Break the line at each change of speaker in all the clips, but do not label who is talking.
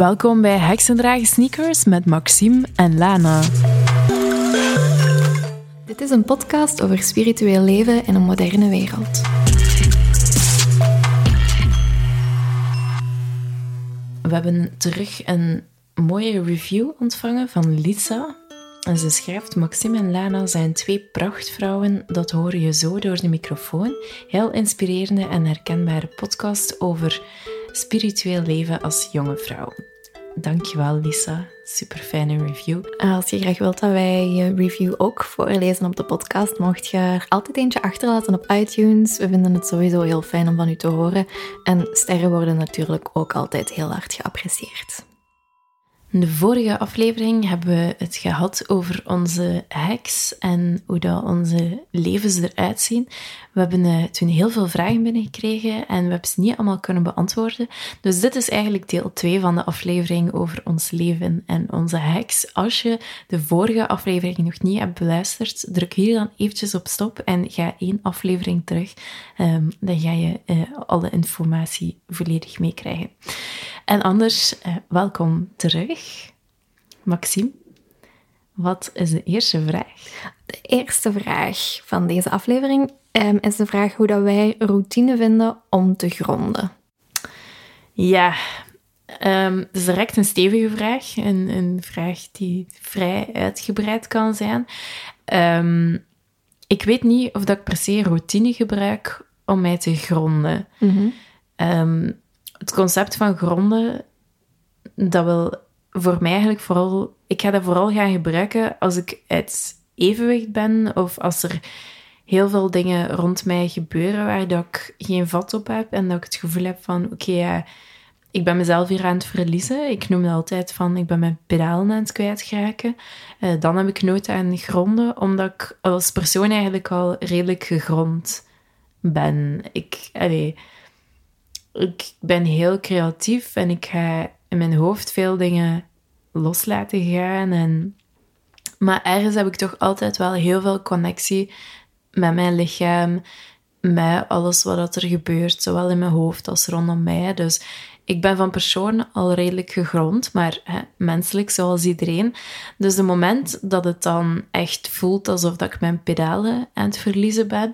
Welkom bij Heksendragen Sneakers met Maxime en Lana.
Dit is een podcast over spiritueel leven in een moderne wereld.
We hebben terug een mooie review ontvangen van Lisa. En ze schrijft: Maxime en Lana zijn twee prachtvrouwen. Dat hoor je zo door de microfoon. Heel inspirerende en herkenbare podcast over spiritueel leven als jonge vrouw. Dankjewel, Lisa. Super fijne review.
Als je graag wilt dat wij je review ook voorlezen op de podcast, mocht je er altijd eentje achterlaten op iTunes. We vinden het sowieso heel fijn om van u te horen. En sterren worden natuurlijk ook altijd heel hard geapprecieerd.
In de vorige aflevering hebben we het gehad over onze hacks en hoe dat onze levens eruit zien. We hebben uh, toen heel veel vragen binnengekregen en we hebben ze niet allemaal kunnen beantwoorden. Dus dit is eigenlijk deel 2 van de aflevering over ons leven en onze hacks. Als je de vorige aflevering nog niet hebt beluisterd, druk hier dan eventjes op stop en ga één aflevering terug. Um, dan ga je uh, alle informatie volledig meekrijgen. En anders, uh, welkom terug. Maxime, wat is de eerste vraag?
De eerste vraag van deze aflevering um, is de vraag hoe dat wij routine vinden om te gronden.
Ja, um, dat is direct een stevige vraag. Een, een vraag die vrij uitgebreid kan zijn. Um, ik weet niet of dat ik per se routine gebruik om mij te gronden. Mm -hmm. Het concept van gronden, dat wil voor mij eigenlijk vooral... Ik ga dat vooral gaan gebruiken als ik uit evenwicht ben of als er heel veel dingen rond mij gebeuren waar dat ik geen vat op heb en dat ik het gevoel heb van oké, ja, ik ben mezelf hier aan het verliezen. Ik noem dat altijd van ik ben mijn pedalen aan het kwijtraken. Uh, dan heb ik nood aan gronden, omdat ik als persoon eigenlijk al redelijk gegrond ben. Ik, allee, ik ben heel creatief en ik ga in mijn hoofd veel dingen loslaten gaan. En, maar ergens heb ik toch altijd wel heel veel connectie met mijn lichaam, met alles wat er gebeurt, zowel in mijn hoofd als rondom mij. Dus ik ben van persoon al redelijk gegrond, maar hè, menselijk zoals iedereen. Dus het moment dat het dan echt voelt alsof dat ik mijn pedalen aan het verliezen ben,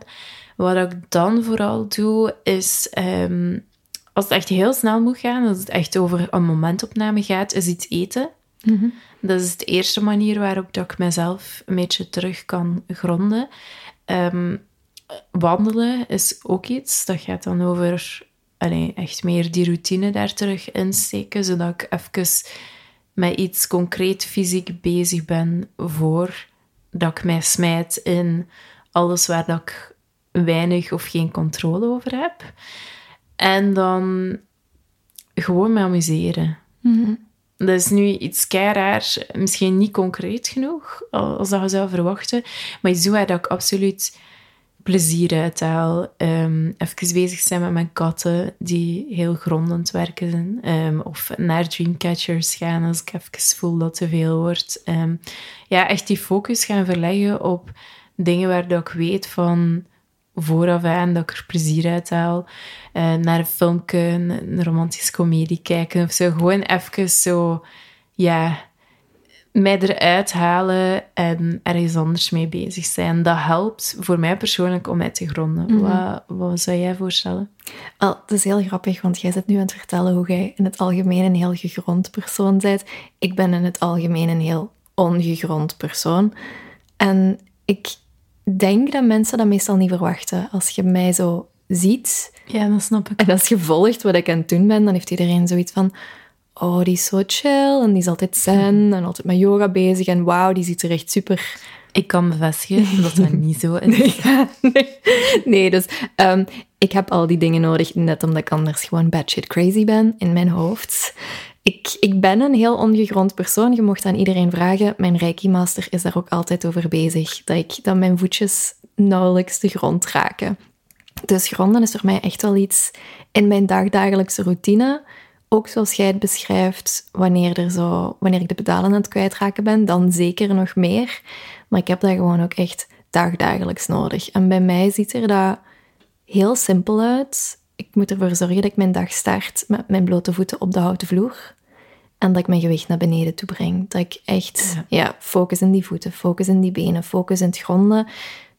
wat ik dan vooral doe, is um, als het echt heel snel moet gaan, als het echt over een momentopname gaat, is iets eten. Mm -hmm. Dat is de eerste manier waarop dat ik mezelf een beetje terug kan gronden. Um, wandelen is ook iets. Dat gaat dan over allee, echt meer die routine daar terug insteken, zodat ik even met iets concreet fysiek bezig ben voor dat ik mij smijt in alles waar dat ik weinig of geen controle over heb. En dan gewoon me amuseren. Mm -hmm. Dat is nu iets raar, misschien niet concreet genoeg als dat je zou verwachten, maar iets waar dat ik absoluut plezier uithaal. Um, even bezig zijn met mijn katten, die heel grondend werken zijn. Um, of naar Dreamcatchers gaan als ik even voel dat te veel wordt. Um, ja, echt die focus gaan verleggen op dingen waar dat ik weet van vooraf aan dat ik er plezier uit haal. Uh, naar een filmpje, een romantische komedie kijken of zo. Gewoon even zo, ja, mij eruit halen en ergens anders mee bezig zijn. Dat helpt voor mij persoonlijk om mij te gronden. Mm -hmm. wat, wat, zou jij voorstellen?
Wel, het is heel grappig, want jij zit nu aan het vertellen hoe jij in het algemeen een heel gegrond persoon bent. Ik ben in het algemeen een heel ongegrond persoon. En ik denk dat mensen dat meestal niet verwachten. Als je mij zo ziet...
Ja, dat snap ik.
En als je volgt wat ik aan het doen ben, dan heeft iedereen zoiets van oh, die is zo chill en die is altijd zen en altijd met yoga bezig en wauw, die ziet er echt super...
Ik kan bevestigen dat dat niet zo is.
Nee, nee. nee dus um, ik heb al die dingen nodig, net omdat ik anders gewoon shit crazy ben in mijn hoofd. Ik, ik ben een heel ongegrond persoon. Je mocht aan iedereen vragen. Mijn Reiki-master is daar ook altijd over bezig. Dat, ik, dat mijn voetjes nauwelijks de grond raken. Dus gronden is voor mij echt wel iets in mijn dagdagelijkse routine ook zoals jij het beschrijft, wanneer, er zo, wanneer ik de pedalen aan het kwijtraken ben, dan zeker nog meer. Maar ik heb dat gewoon ook echt dagdagelijks nodig. En bij mij ziet er dat heel simpel uit. Ik moet ervoor zorgen dat ik mijn dag start met mijn blote voeten op de houten vloer. En dat ik mijn gewicht naar beneden toe breng. Dat ik echt, ja. focus in die voeten, focus in die benen, focus in het gronden.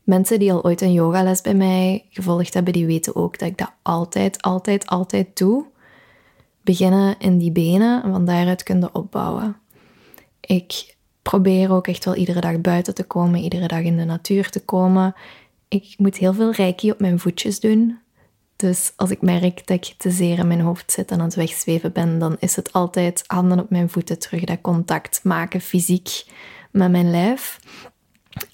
Mensen die al ooit een yogales bij mij gevolgd hebben, die weten ook dat ik dat altijd, altijd, altijd doe. Beginnen in die benen en van daaruit kunnen opbouwen. Ik probeer ook echt wel iedere dag buiten te komen, iedere dag in de natuur te komen. Ik moet heel veel reiki op mijn voetjes doen. Dus als ik merk dat ik te zeer in mijn hoofd zit en aan het wegzweven ben, dan is het altijd handen op mijn voeten terug, dat contact maken fysiek met mijn lijf.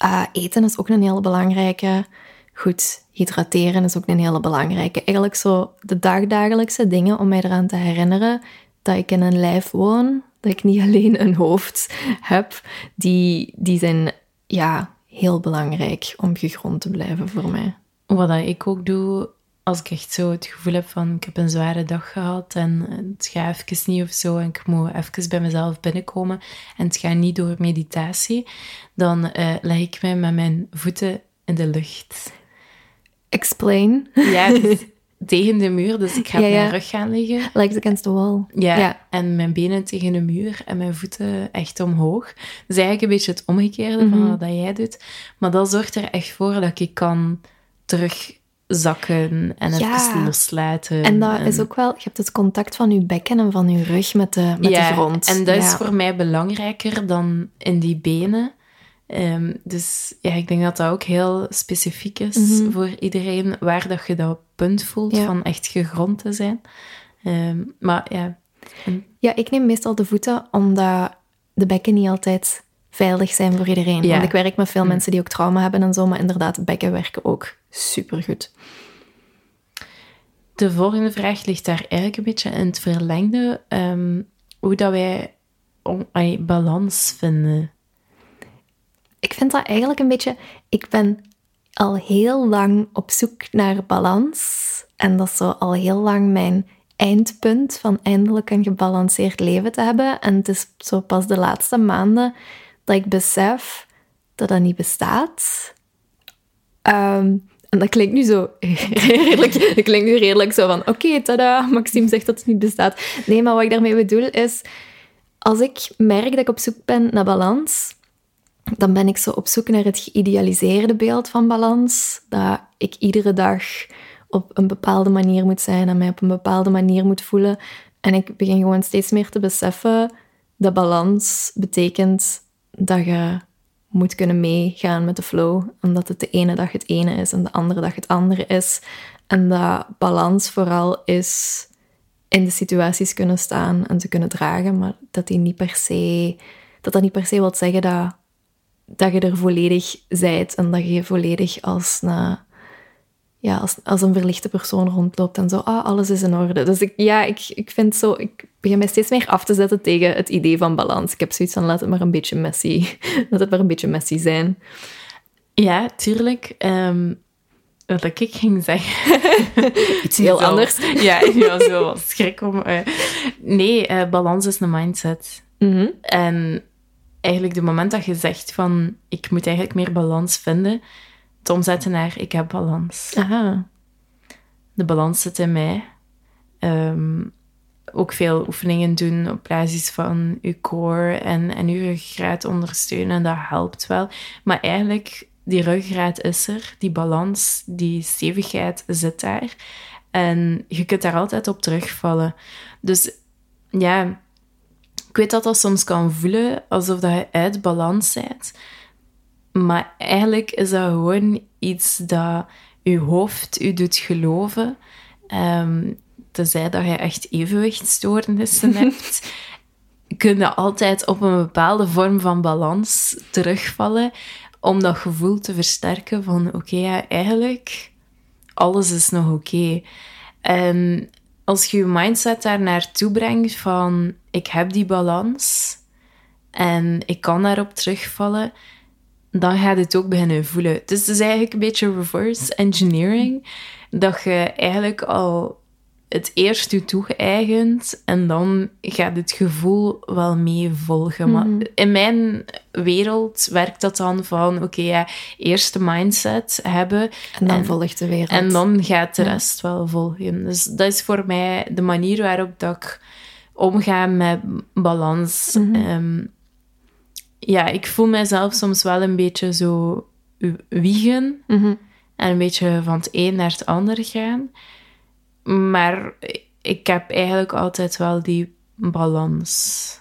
Uh, eten is ook een hele belangrijke. Goed, hydrateren is ook een hele belangrijke. Eigenlijk zo de dagdagelijkse dingen om mij eraan te herinneren dat ik in een lijf woon, dat ik niet alleen een hoofd heb, die, die zijn ja, heel belangrijk om gegrond te blijven voor mij.
Wat ik ook doe, als ik echt zo het gevoel heb van ik heb een zware dag gehad en het gaat even niet of zo en ik moet even bij mezelf binnenkomen en het gaat niet door meditatie, dan uh, leg ik mij met mijn voeten in de lucht.
Explain.
Ja, dus tegen de muur, dus ik ga op mijn rug gaan liggen.
Like against the wall.
Ja, ja, en mijn benen tegen de muur en mijn voeten echt omhoog. Dus eigenlijk een beetje het omgekeerde van mhm. wat jij doet. Maar dat zorgt er echt voor dat ik kan terug zakken en ja. even loslaten.
En dat is ook wel, je hebt het contact van je bekken en van je rug met de, met de grond.
En dat is voor mij belangrijker dan in die benen. Ehm, dus ja, ik denk dat dat ook heel specifiek is mhm. voor iedereen, waar dat je dat punt voelt van echt gegrond te zijn. Ehm, maar ja.
Ja, ik neem meestal de voeten, omdat de bekken niet altijd veilig zijn voor iedereen. Want ik werk met veel hm. mensen die ook trauma hebben en zo, maar inderdaad, bekken werken ook supergoed.
De volgende vraag ligt daar eigenlijk een beetje in het verlengde. Ehm, hoe dat wij om, balans vinden.
Ik vind dat eigenlijk een beetje... Ik ben al heel lang op zoek naar balans. En dat is zo al heel lang mijn eindpunt van eindelijk een gebalanceerd leven te hebben. En het is zo pas de laatste maanden dat ik besef dat dat niet bestaat. Ehm, en dat klinkt nu zo redelijk, dat klinkt nu redelijk zo van, oké, tada, Maxime zegt dat het niet bestaat. Nee, maar wat ik daarmee bedoel is, als ik merk dat ik op zoek ben naar balans, dan ben ik zo op zoek naar het geïdealiseerde beeld van balans. Dat ik iedere dag op een bepaalde manier moet zijn en mij op een bepaalde manier moet voelen. En ik begin gewoon steeds meer te beseffen dat balans betekent dat je moet kunnen meegaan met de flow. Omdat het de ene dag het ene is en de andere dag het andere is. En dat balans vooral is in de situaties kunnen staan en te kunnen dragen, maar dat die niet per se, dat, dat niet per se wil zeggen dat, dat je er volledig zijt en dat je volledig als een ja, als een verlichte persoon rondloopt en zo, ah, alles is in orde. Dus ik, ja, ik, ik vind zo, ik begin mij steeds meer af te zetten tegen het idee van balans. Ik heb zoiets van, laat het maar een beetje messy, laat het maar een beetje messy zijn.
Ja, tuurlijk. Um, wat ik ging zeggen.
Iets heel anders.
Ja, ik was zo schrik om... Uh, nee, uh, balans is een mindset.
Mm
En eigenlijk de moment dat je zegt van, ik moet eigenlijk meer balans vinden te omzetten naar ik heb balans.
Aha.
De balans zit in mij. Ehm, ook veel oefeningen doen op basis van uw core en, en uw ruggraat ondersteunen. Dat helpt wel. Maar eigenlijk, die ruggraat is er. Die balans, die stevigheid zit daar. En je kunt daar altijd op terugvallen. Dus ja, ik weet dat dat soms kan voelen alsof dat je uit balans bent. Maar eigenlijk is dat gewoon iets dat je hoofd u doet geloven. Um, tenzij dat je echt evenwichtstoornissen hebt, kun je altijd op een bepaalde vorm van balans terugvallen om dat gevoel te versterken van oké, ja, eigenlijk alles is nog oké. En als je je mindset daar naartoe brengt van ik heb die balans en ik kan daarop terugvallen, dan gaat het ook beginnen voelen. Dus het is eigenlijk een beetje reverse engineering. Dat je eigenlijk al het eerst je toegeëigend en dan gaat het gevoel wel mee volgen. Maar mhm. in mijn wereld werkt dat dan van, oké, ja, eerst de mindset hebben.
En dan volgt de wereld.
En dan gaat de rest wel volgen. Dus dat is voor mij de manier waarop dat ik omgaan met balans. Ehm, ja, ik voel mezelf soms wel een beetje zo wiegen
Mhm.
en een beetje van het een naar het ander gaan. Maar ik heb eigenlijk altijd wel die balans.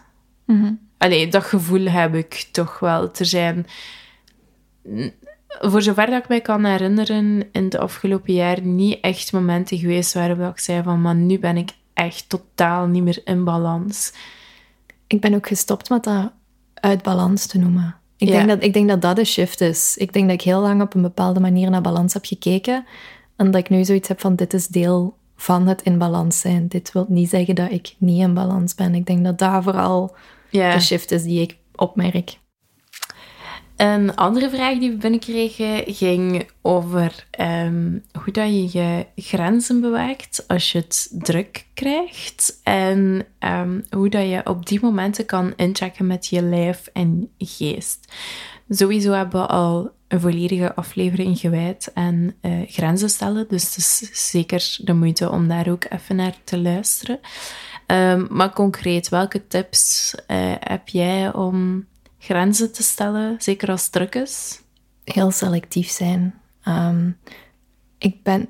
Allee, dat gevoel heb ik toch wel. Er zijn, voor zover dat ik mij kan herinneren, in de afgelopen jaren niet echt momenten geweest waarop ik zei van, maar nu ben ik echt totaal niet meer in balans.
Ik ben ook gestopt met dat uit balans te noemen. Ik,
Ja.
denk dat, ik denk dat dat de shift is. Ik denk dat ik heel lang op een bepaalde manier naar balans heb gekeken. En dat ik nu zoiets heb van, dit is deel van het in balans zijn. Dit wil niet zeggen dat ik niet in balans ben. Ik denk dat daar vooral de shift is die ik opmerk.
Een andere vraag die we binnenkregen ging over ehm, hoe dat je je grenzen bewaakt als je het druk krijgt. En ehm, hoe dat je op die momenten kan inchecken met je lijf en geest. Sowieso hebben we al een volledige aflevering gewijd aan eh, grenzen stellen. Dus het is zeker de moeite om daar ook even naar te luisteren. Ehm, maar concreet, welke tips eh, heb jij om grenzen te stellen, zeker als druk is?
Heel selectief zijn. Ehm, ik ben,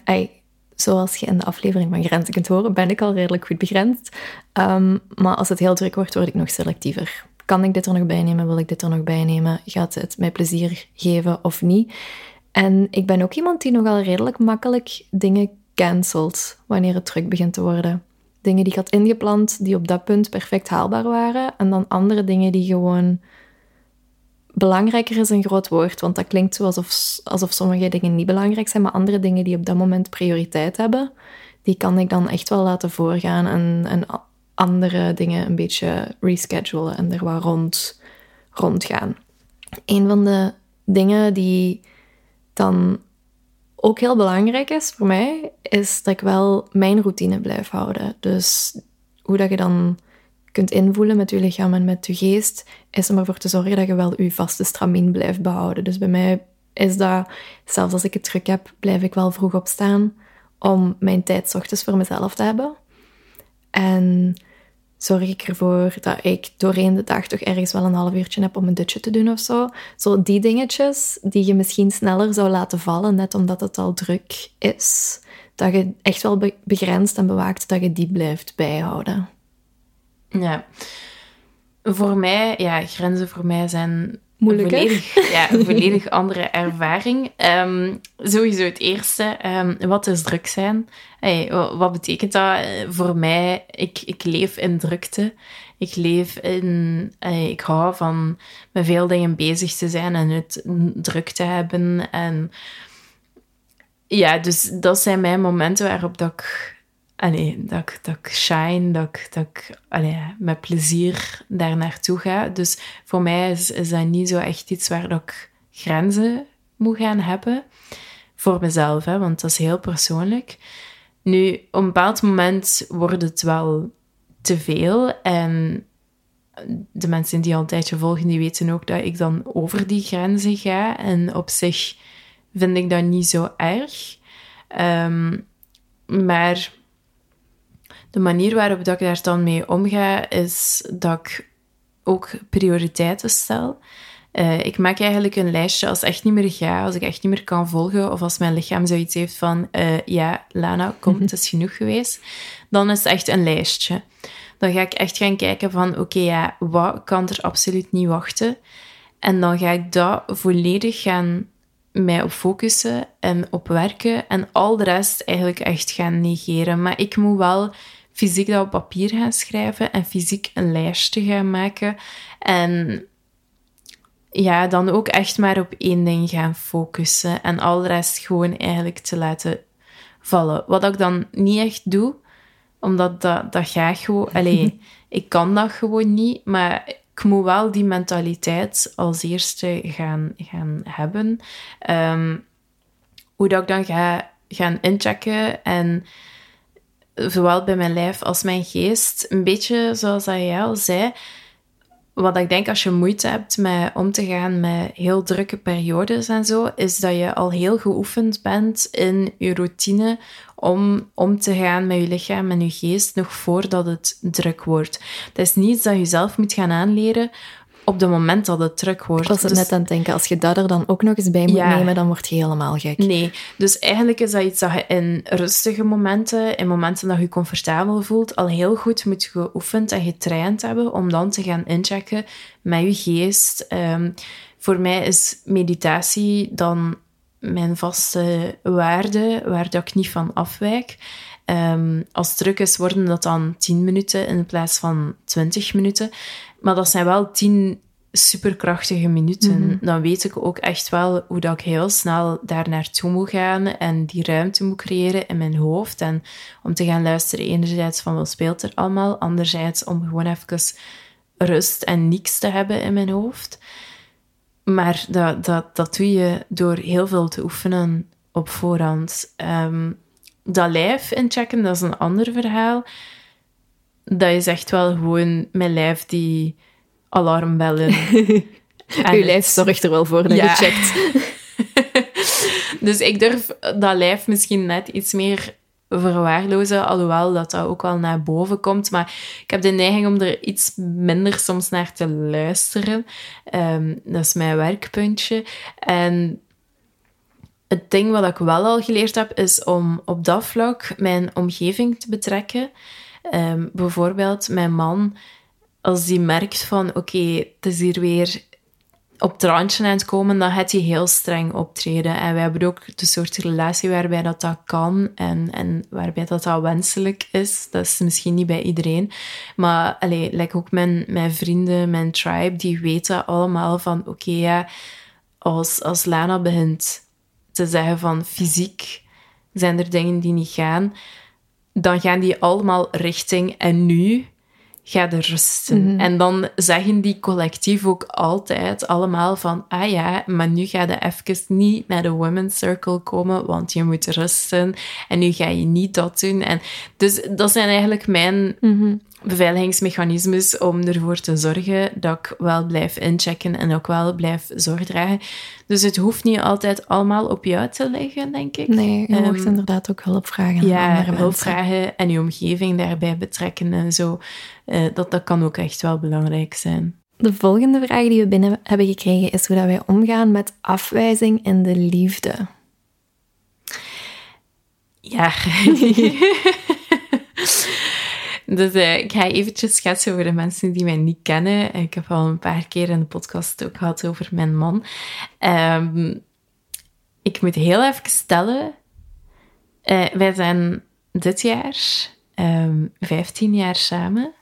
zoals je in de aflevering van Grenzen kunt horen, ben ik al redelijk goed begrensd. Ehm, maar als het heel druk wordt, word ik nog selectiever. Kan ik dit er nog bij nemen? Wil ik dit er nog bij nemen? Gaat het mij plezier geven of niet? En ik ben ook iemand die nogal redelijk makkelijk dingen cancelt wanneer het druk begint te worden. Dingen die ik had ingepland, die op dat punt perfect haalbaar waren. En dan andere dingen die gewoon belangrijker is een groot woord, want dat klinkt zo alsof, alsof sommige dingen niet belangrijk zijn, maar andere dingen die op dat moment prioriteit hebben, die kan ik dan echt wel laten voorgaan en, en andere dingen een beetje reschedulen en er wat rond, rond gaan. Een van de dingen die dan ook heel belangrijk is voor mij, is dat ik wel mijn routine blijf houden. Dus hoe dat je dan kunt invoelen met je lichaam en met je geest, is om ervoor te zorgen dat je wel je vaste stramien blijft behouden. Dus bij mij is dat, zelfs als ik het druk heb, blijf ik wel vroeg opstaan om mijn tijd ochtends voor mezelf te hebben. En zorg ik ervoor dat ik doorheen de dag toch ergens wel een half uurtje heb om een dutje te doen of zo. Zo die dingetjes die je misschien sneller zou laten vallen, net omdat het al druk is. Dat je echt wel be- begrenst en bewaakt dat je die blijft bijhouden.
Ja. Voor mij, ja, grenzen voor mij zijn Volledig, ja, een volledig andere ervaring. Ehm, sowieso het eerste, ehm, wat is druk zijn? Hey, wa- wat betekent dat Eh, voor mij? Ik, ik leef in drukte. Ik leef in... eh, ik hou van met veel dingen bezig te zijn en het druk te hebben. En ja, dus dat zijn mijn momenten waarop dat ik... Allee, dat, ik, dat shine, dat ik, dat met plezier daar naartoe ga. Dus voor mij is, is dat niet zo echt iets waar ik grenzen moet gaan hebben. Voor mezelf, hè, want dat is heel persoonlijk. Nu, op een bepaald moment wordt het wel te veel. En de mensen die al een tijdje volgen, die weten ook dat ik dan over die grenzen ga. En op zich vind ik dat niet zo erg. Ehm, maar de manier waarop dat ik daar dan mee omga, is dat ik ook prioriteiten stel. Eh, ik maak eigenlijk een lijstje als echt niet meer ga, als ik echt niet meer kan volgen, of als mijn lichaam zoiets heeft van, eh, ja, Lana, kom, het is genoeg geweest. Dan is het echt een lijstje. Dan ga ik echt gaan kijken van, oké, ja, wat kan er absoluut niet wachten? En dan ga ik dat volledig gaan mij op focussen en op werken en al de rest eigenlijk echt gaan negeren. Maar ik moet wel fysiek dat op papier gaan schrijven en fysiek een lijstje gaan maken. En ja, dan ook echt maar op één ding gaan focussen en al de rest gewoon eigenlijk te laten vallen. Wat ik dan niet echt doe, omdat dat, dat gaat gewoon... Allee, ik kan dat gewoon niet, maar ik moet wel die mentaliteit als eerste gaan, gaan hebben. Ehm, hoe dat ik dan ga gaan inchecken en zowel bij mijn lijf als mijn geest, een beetje zoals dat jij al zei, wat ik denk als je moeite hebt met om te gaan met heel drukke periodes en zo, is dat je al heel geoefend bent in je routine om om te gaan met je lichaam en je geest nog voordat het druk wordt. Het is niet iets dat je zelf moet gaan aanleren op het moment dat het druk wordt.
Ik was het
Dus-
net aan het denken, als je dat er dan ook nog eens bij moet
Ja.
nemen, dan word je helemaal gek.
Nee, dus eigenlijk is dat iets dat je in rustige momenten, in momenten dat je je comfortabel voelt, al heel goed moet geoefend en getraind hebben om dan te gaan inchecken met je geest. Ehm, voor mij is meditatie dan mijn vaste waarde, waar dat ik niet van afwijk. Ehm, als het druk is, worden dat dan 10 minuten in plaats van 20 minuten. Maar dat zijn wel 10 superkrachtige minuten. Dan weet ik ook echt wel hoe dat ik heel snel daar naartoe moet gaan en die ruimte moet creëren in mijn hoofd. En om te gaan luisteren, enerzijds van wat speelt er allemaal, anderzijds om gewoon even rust en niks te hebben in mijn hoofd. Maar dat, dat, dat doe je door heel veel te oefenen op voorhand. Ehm, dat lijf inchecken, dat is een ander verhaal. Dat is echt wel gewoon mijn lijf die alarmbellen. En
je lijf zorgt er wel voor dat
Ja.
je checkt.
Dus ik durf dat lijf misschien net iets meer verwaarlozen, alhoewel dat dat ook wel naar boven komt. Maar ik heb de neiging om er iets minder soms naar te luisteren. Ehm, dat is mijn werkpuntje. En het ding wat ik wel al geleerd heb, is om op dat vlak mijn omgeving te betrekken. Ehm, bijvoorbeeld mijn man, als die merkt van oké, het is hier weer op het randje aan het komen, dan gaat hij heel streng optreden. En wij hebben ook de soort relatie waarbij dat, dat kan en, en waarbij dat, dat wenselijk is. Dat is misschien niet bij iedereen. Maar allee, like ook mijn, mijn vrienden, mijn tribe, die weten allemaal van oké, ja, als, als Lana begint te zeggen van fysiek zijn er dingen die niet gaan, dan gaan die allemaal richting en nu ga er rusten. En dan zeggen die collectief ook altijd allemaal van, ah ja, maar nu ga je even niet naar de women's circle komen, want je moet rusten. En nu ga je niet dat doen. En dus dat zijn eigenlijk mijn beveiligingsmechanismes om ervoor te zorgen dat ik wel blijf inchecken en ook wel blijf zorg dragen. Dus het hoeft niet altijd allemaal op jou te liggen, denk ik.
Nee, je mocht inderdaad ook hulp vragen aan
ja,
andere
hulp
mensen.
vragen en je omgeving daarbij betrekken en zo. Eh, dat, dat kan ook echt wel belangrijk zijn.
De volgende vraag die we binnen hebben gekregen is hoe dat wij omgaan met afwijzing in de liefde.
Ja. dus eh, ik ga eventjes schetsen voor de mensen die mij niet kennen. Ik heb al een paar keer in de podcast ook gehad over mijn man. Ehm, ik moet heel even stellen. eh, wij zijn dit jaar ehm 15 jaar samen.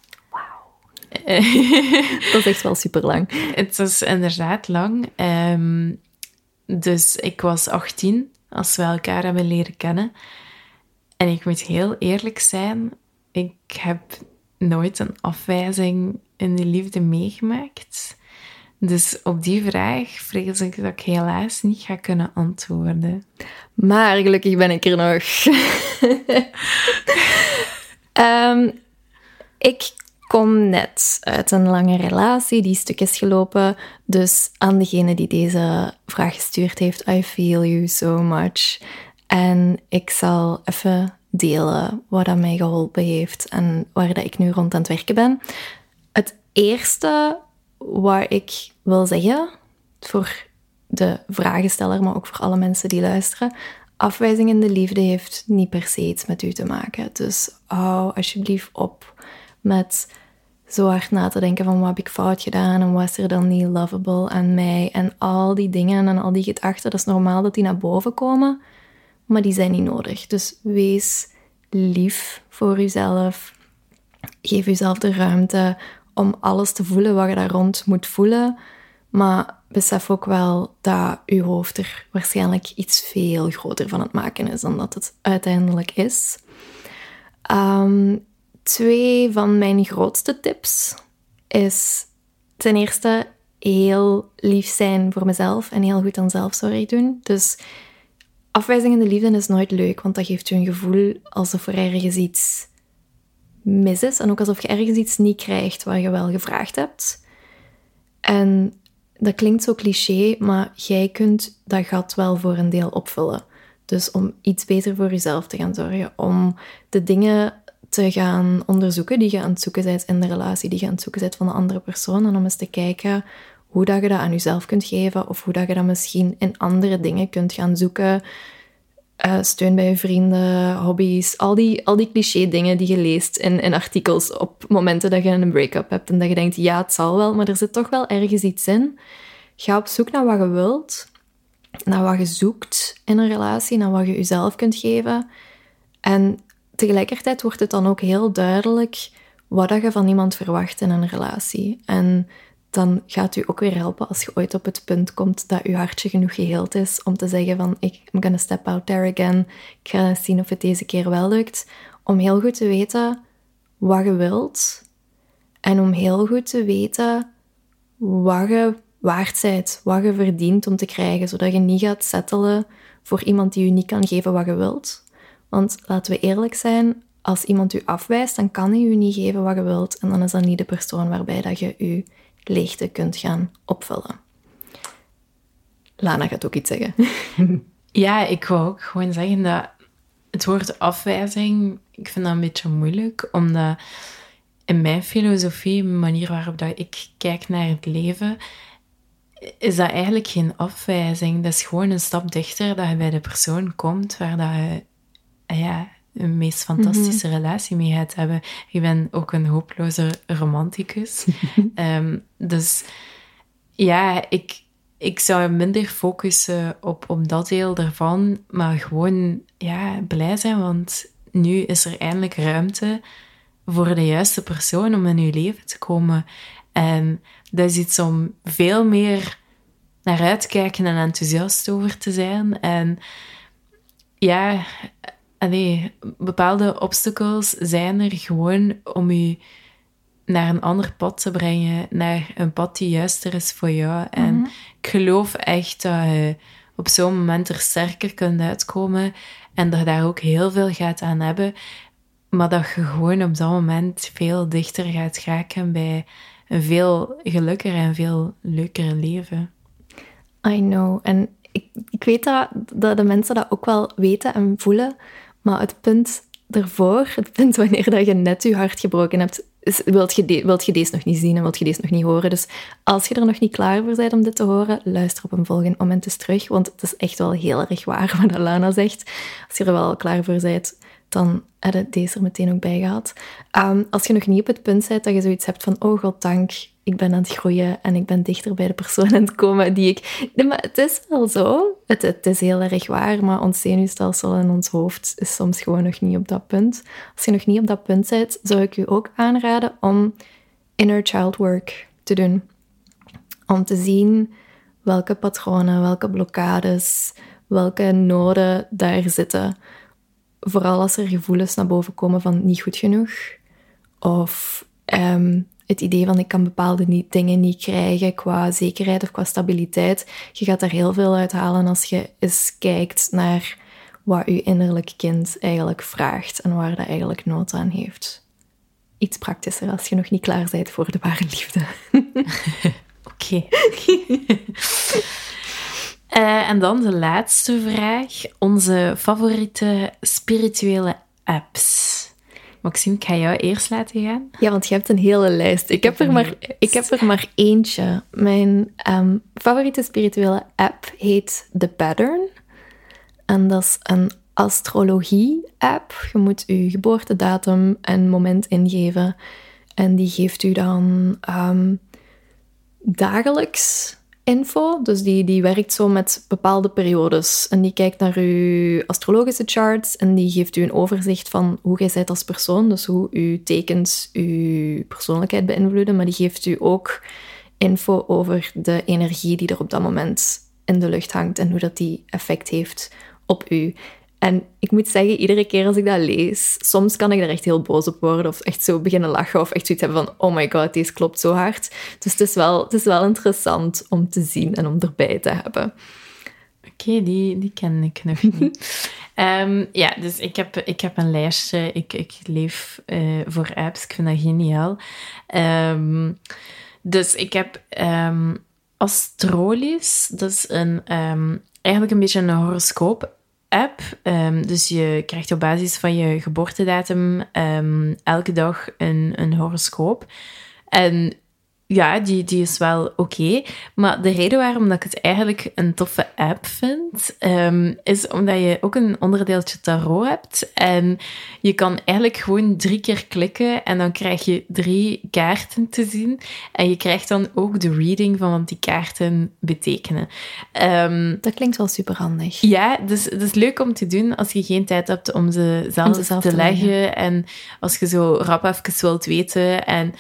Dat is echt wel super lang.
Het is inderdaad lang. Ehm, dus ik was 18 als we elkaar hebben leren kennen. En ik moet heel eerlijk zijn, ik heb nooit een afwijzing in de liefde meegemaakt. Dus op die vraag vrees ik dat ik helaas niet ga kunnen antwoorden.
Maar gelukkig ben ik er nog. Ehm, ik kom net uit een lange relatie die stuk is gelopen. Dus aan degene die deze vraag gestuurd heeft, I feel you so much. En ik zal even delen wat dat mij geholpen heeft en waar dat ik nu rond aan het werken ben. Het eerste waar ik wil zeggen, voor de vragensteller, maar ook voor alle mensen die luisteren, afwijzing in de liefde heeft niet per se iets met u te maken. Dus hou alsjeblieft op met zo hard na te denken van wat heb ik fout gedaan en wat is er dan niet lovable aan mij en al die dingen en al die gedachten. Dat is normaal dat die naar boven komen, maar die zijn niet nodig. Dus wees lief voor jezelf. Geef jezelf de ruimte om alles te voelen wat je daar rond moet voelen. Maar besef ook wel dat je hoofd er waarschijnlijk iets veel groter van het maken is dan dat het uiteindelijk is. Ehm, twee van mijn grootste tips is ten eerste heel lief zijn voor mezelf en heel goed aan zelfzorg doen. Dus afwijzing in de liefde is nooit leuk, want dat geeft je een gevoel alsof er ergens iets mis is en ook alsof je ergens iets niet krijgt wat je wel gevraagd hebt. En dat klinkt zo cliché, maar jij kunt dat gat wel voor een deel opvullen. Dus om iets beter voor jezelf te gaan zorgen, om de dingen te gaan onderzoeken die je aan het zoeken bent in de relatie, die je aan het zoeken bent van de andere persoon, en om eens te kijken hoe dat je dat aan jezelf kunt geven, of hoe dat je dat misschien in andere dingen kunt gaan zoeken. Uh, steun bij je vrienden, hobby's, al die, al die cliché dingen die je leest in, in artikels op momenten dat je een break-up hebt en dat je denkt, ja, het zal wel, maar er zit toch wel ergens iets in. Ga op zoek naar wat je wilt, naar wat je zoekt in een relatie, naar wat je jezelf kunt geven. En tegelijkertijd wordt het dan ook heel duidelijk wat je van iemand verwacht in een relatie. En dan gaat u ook weer helpen als je ooit op het punt komt dat uw hartje genoeg geheeld is om te zeggen van ik I'm gonna step out there again. Ik ga zien of het deze keer wel lukt. Om heel goed te weten wat je wilt en om heel goed te weten wat je waard bent, wat je verdient om te krijgen, zodat je niet gaat settelen voor iemand die je niet kan geven wat je wilt. Want laten we eerlijk zijn, als iemand u afwijst, dan kan hij u niet geven wat je wilt en dan is dat niet de persoon waarbij dat je je leegte kunt gaan opvullen. Lana gaat ook iets zeggen.
Ja, ik wou ook gewoon zeggen dat het woord afwijzing, ik vind dat een beetje moeilijk, omdat in mijn filosofie, de manier waarop dat ik kijk naar het leven, is dat eigenlijk geen afwijzing. Dat is gewoon een stap dichter dat je bij de persoon komt waar dat je ja, een meest fantastische mhm. relatie mee gaat hebben. Je bent ook een hopeloze romanticus. Ehm, dus ja, ik, ik zou minder focussen op, op dat deel ervan, maar gewoon ja, blij zijn, want nu is er eindelijk ruimte voor de juiste persoon om in je leven te komen. En dat is iets om veel meer naar uit te kijken en enthousiast over te zijn. En ja, allee, bepaalde obstacles zijn er gewoon om je naar een ander pad te brengen, naar een pad die juister is voor jou. En mhm. ik geloof echt dat je op zo'n moment er sterker kunt uitkomen en dat je daar ook heel veel gaat aan hebben, maar dat je gewoon op dat moment veel dichter gaat raken bij een veel gelukkiger en veel leuker leven.
I know. En ik, ik weet dat, dat de mensen dat ook wel weten en voelen, maar het punt ervoor, het punt wanneer dat je net je hart gebroken hebt, wilt, je wilt je deze nog niet zien en wilt je deze nog niet horen. Dus als je er nog niet klaar voor bent om dit te horen, luister op een volgend moment eens terug, want het is echt wel heel erg waar wat Alana zegt. Als je er wel klaar voor bent, dan heb je deze er meteen ook bij gehad. Um, als je nog niet op het punt bent dat je zoiets hebt van, oh god dank, ik ben aan het groeien en ik ben dichter bij de persoon aan het komen die ik... Nee, maar het is wel zo. Het, het is heel erg waar, maar ons zenuwstelsel en ons hoofd is soms gewoon nog niet op dat punt. Als je nog niet op dat punt bent, zou ik u ook aanraden om inner child work te doen. Om te zien welke patronen, welke blokkades, welke noden daar zitten. Vooral als er gevoelens naar boven komen van niet goed genoeg of um, het idee van ik kan bepaalde niet, dingen niet krijgen qua zekerheid of qua stabiliteit. Je gaat daar heel veel uit halen als je eens kijkt naar wat je innerlijk kind eigenlijk vraagt en waar dat eigenlijk nood aan heeft. Iets praktischer als je nog niet klaar bent voor de ware liefde.
Oké. uh, en dan de laatste vraag. Onze favoriete spirituele apps. Maxime, ik ga jou eerst laten gaan.
Ja, want je hebt een hele lijst. Ik, heb, er maar, ik heb er maar eentje. Mijn ehm, favoriete spirituele app heet The Pattern. En dat is een astrologie-app. Je moet je geboortedatum en moment ingeven. En die geeft u dan um, dagelijks info. Dus die, die werkt zo met bepaalde periodes. En die kijkt naar uw astrologische charts en die geeft u een overzicht van hoe jij bent als persoon. Dus hoe uw tekens uw persoonlijkheid beïnvloeden. Maar die geeft u ook info over de energie die er op dat moment in de lucht hangt en hoe dat die effect heeft op u. En ik moet zeggen, iedere keer als ik dat lees, soms kan ik er echt heel boos op worden of echt zo beginnen lachen of echt zoiets hebben van, oh my god, deze klopt zo hard. Dus het is wel, het is wel interessant om te zien en om erbij te hebben.
Oké, die, die ken ik nog niet. Ehm, ja, dus ik heb, ik heb een lijstje. Ik, ik leef uh, voor apps. Ik vind dat geniaal. Um, Dus ik heb um, Astrolies. Dat is een, eigenlijk een beetje een horoscoop-app. Um, dus je krijgt op basis van je geboortedatum elke dag een, een horoscoop. En ja, die, die is wel oké. Maar de reden waarom dat ik het eigenlijk een toffe app vind, um, is omdat je ook een onderdeeltje tarot hebt. En je kan eigenlijk gewoon drie keer klikken en dan krijg je drie kaarten te zien. En je krijgt dan ook de reading van wat die kaarten betekenen. Um,
dat klinkt wel super handig.
Ja, dus het is leuk om te doen als je geen tijd hebt om ze zelf, te, te leggen. leggen. En als je zo rap even wilt weten. En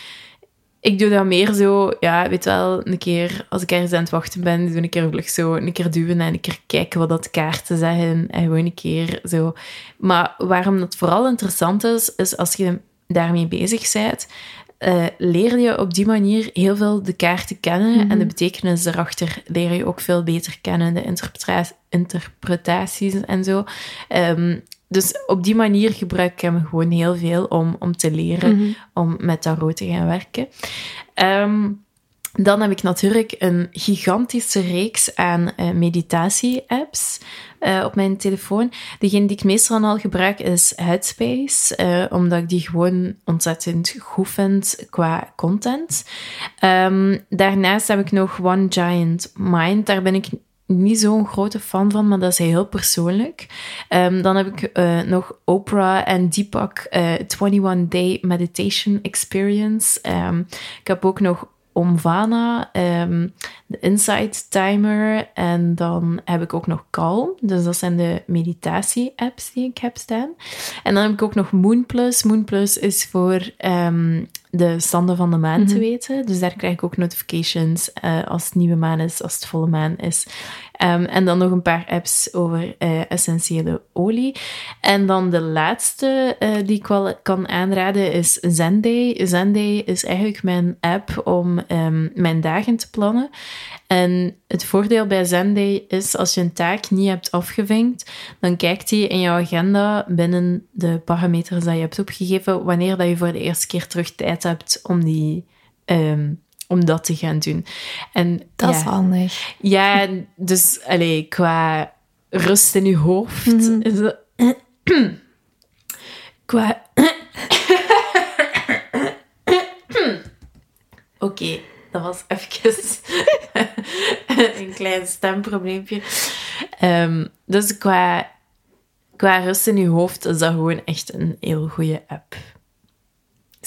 ik doe dat meer zo, ja, weet wel, een keer als ik ergens aan het wachten ben, doe ik er zo een keer duwen en een keer kijken wat dat kaarten zeggen en gewoon een keer zo. Maar waarom dat vooral interessant is, is als je daarmee bezig bent, uh, leer je op die manier heel veel de kaarten kennen en de mhm. betekenis erachter leer je ook veel beter kennen, de interpretaties en zo. Um, dus op die manier gebruik ik hem gewoon heel veel om, om te leren mhm. om met tarot te gaan werken. Um, dan heb ik natuurlijk een gigantische reeks aan uh, meditatie-apps uh, op mijn telefoon. Degene die ik meestal al gebruik is Headspace, uh, omdat ik die gewoon ontzettend goed vind qua content. Um, daarnaast heb ik nog One Giant Mind. Daar ben ik niet zo'n grote fan van, maar dat is heel persoonlijk. Um, dan heb ik uh, nog Oprah en Deepak uh, 21 Day Meditation Experience. Um, ik heb ook nog Omvana, um, de Insight Timer en dan heb ik ook nog Calm. Dus dat zijn de meditatie-apps die ik heb staan. En dan heb ik ook nog Moonplus. Moonplus is voor de standen van de maan te mhm. weten. Dus daar krijg ik ook notifications uh, als het nieuwe maan is, als het volle maan is. Um, en dan nog een paar apps over uh, essentiële olie. En dan de laatste uh, die ik wel kan aanraden is Zenday. Zenday is eigenlijk mijn app om um, mijn dagen te plannen. En het voordeel bij Zenday is als je een taak niet hebt afgevinkt, dan kijkt hij in jouw agenda binnen de parameters die je hebt opgegeven, wanneer dat je voor de eerste keer terug tijd hebt om, die, um, om dat te gaan doen. En,
dat is handig.
Ja, dus allee, qua rust in je hoofd mm is dat... qua... Oké, dat was even een klein stemprobleempje. Um, dus qua, qua rust in je hoofd is dat gewoon echt een heel goede app.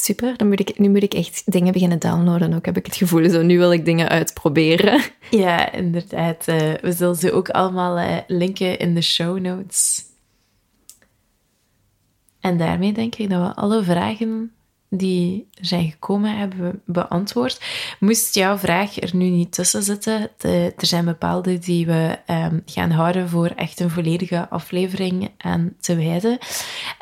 Super, dan moet ik, nu moet ik echt dingen beginnen downloaden ook, heb ik het gevoel. Zo, nu wil ik dingen uitproberen.
Ja, inderdaad. Uh, we zullen ze ook allemaal uh, linken in de show notes. En daarmee denk ik dat we alle vragen die zijn gekomen hebben beantwoord. Moest jouw vraag er nu niet tussen zitten, er zijn bepaalde die we um, gaan houden voor echt een volledige aflevering aan te wijden.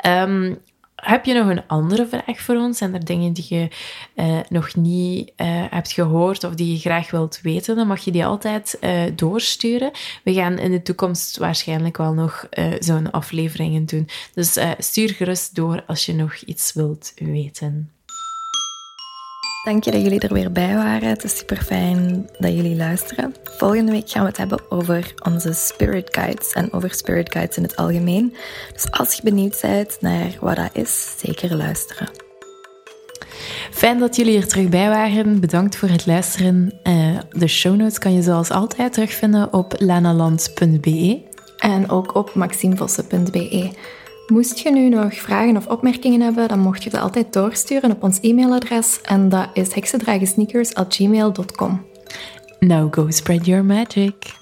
Um, heb je nog een andere vraag voor ons? Zijn er dingen die je uh, nog niet uh, hebt gehoord of die je graag wilt weten? Dan mag je die altijd uh, doorsturen. We gaan in de toekomst waarschijnlijk wel nog zo'n afleveringen doen. Dus stuur gerust door als je nog iets wilt weten.
Dank je dat jullie er weer bij waren. Het is super fijn dat jullie luisteren. Volgende week gaan we het hebben over onze spirit guides en over spirit guides in het algemeen. Dus als je benieuwd bent naar wat dat is, zeker luisteren.
Fijn dat jullie er terug bij waren. Bedankt voor het luisteren. Uh, de show notes kan je zoals altijd terugvinden op lanaland.be
en ook op maximevossen.be. Moest je nu nog vragen of opmerkingen hebben, dan mocht je dat altijd doorsturen op ons e-mailadres en dat is heksendragensneakers@gmail.com.
Now go spread your magic.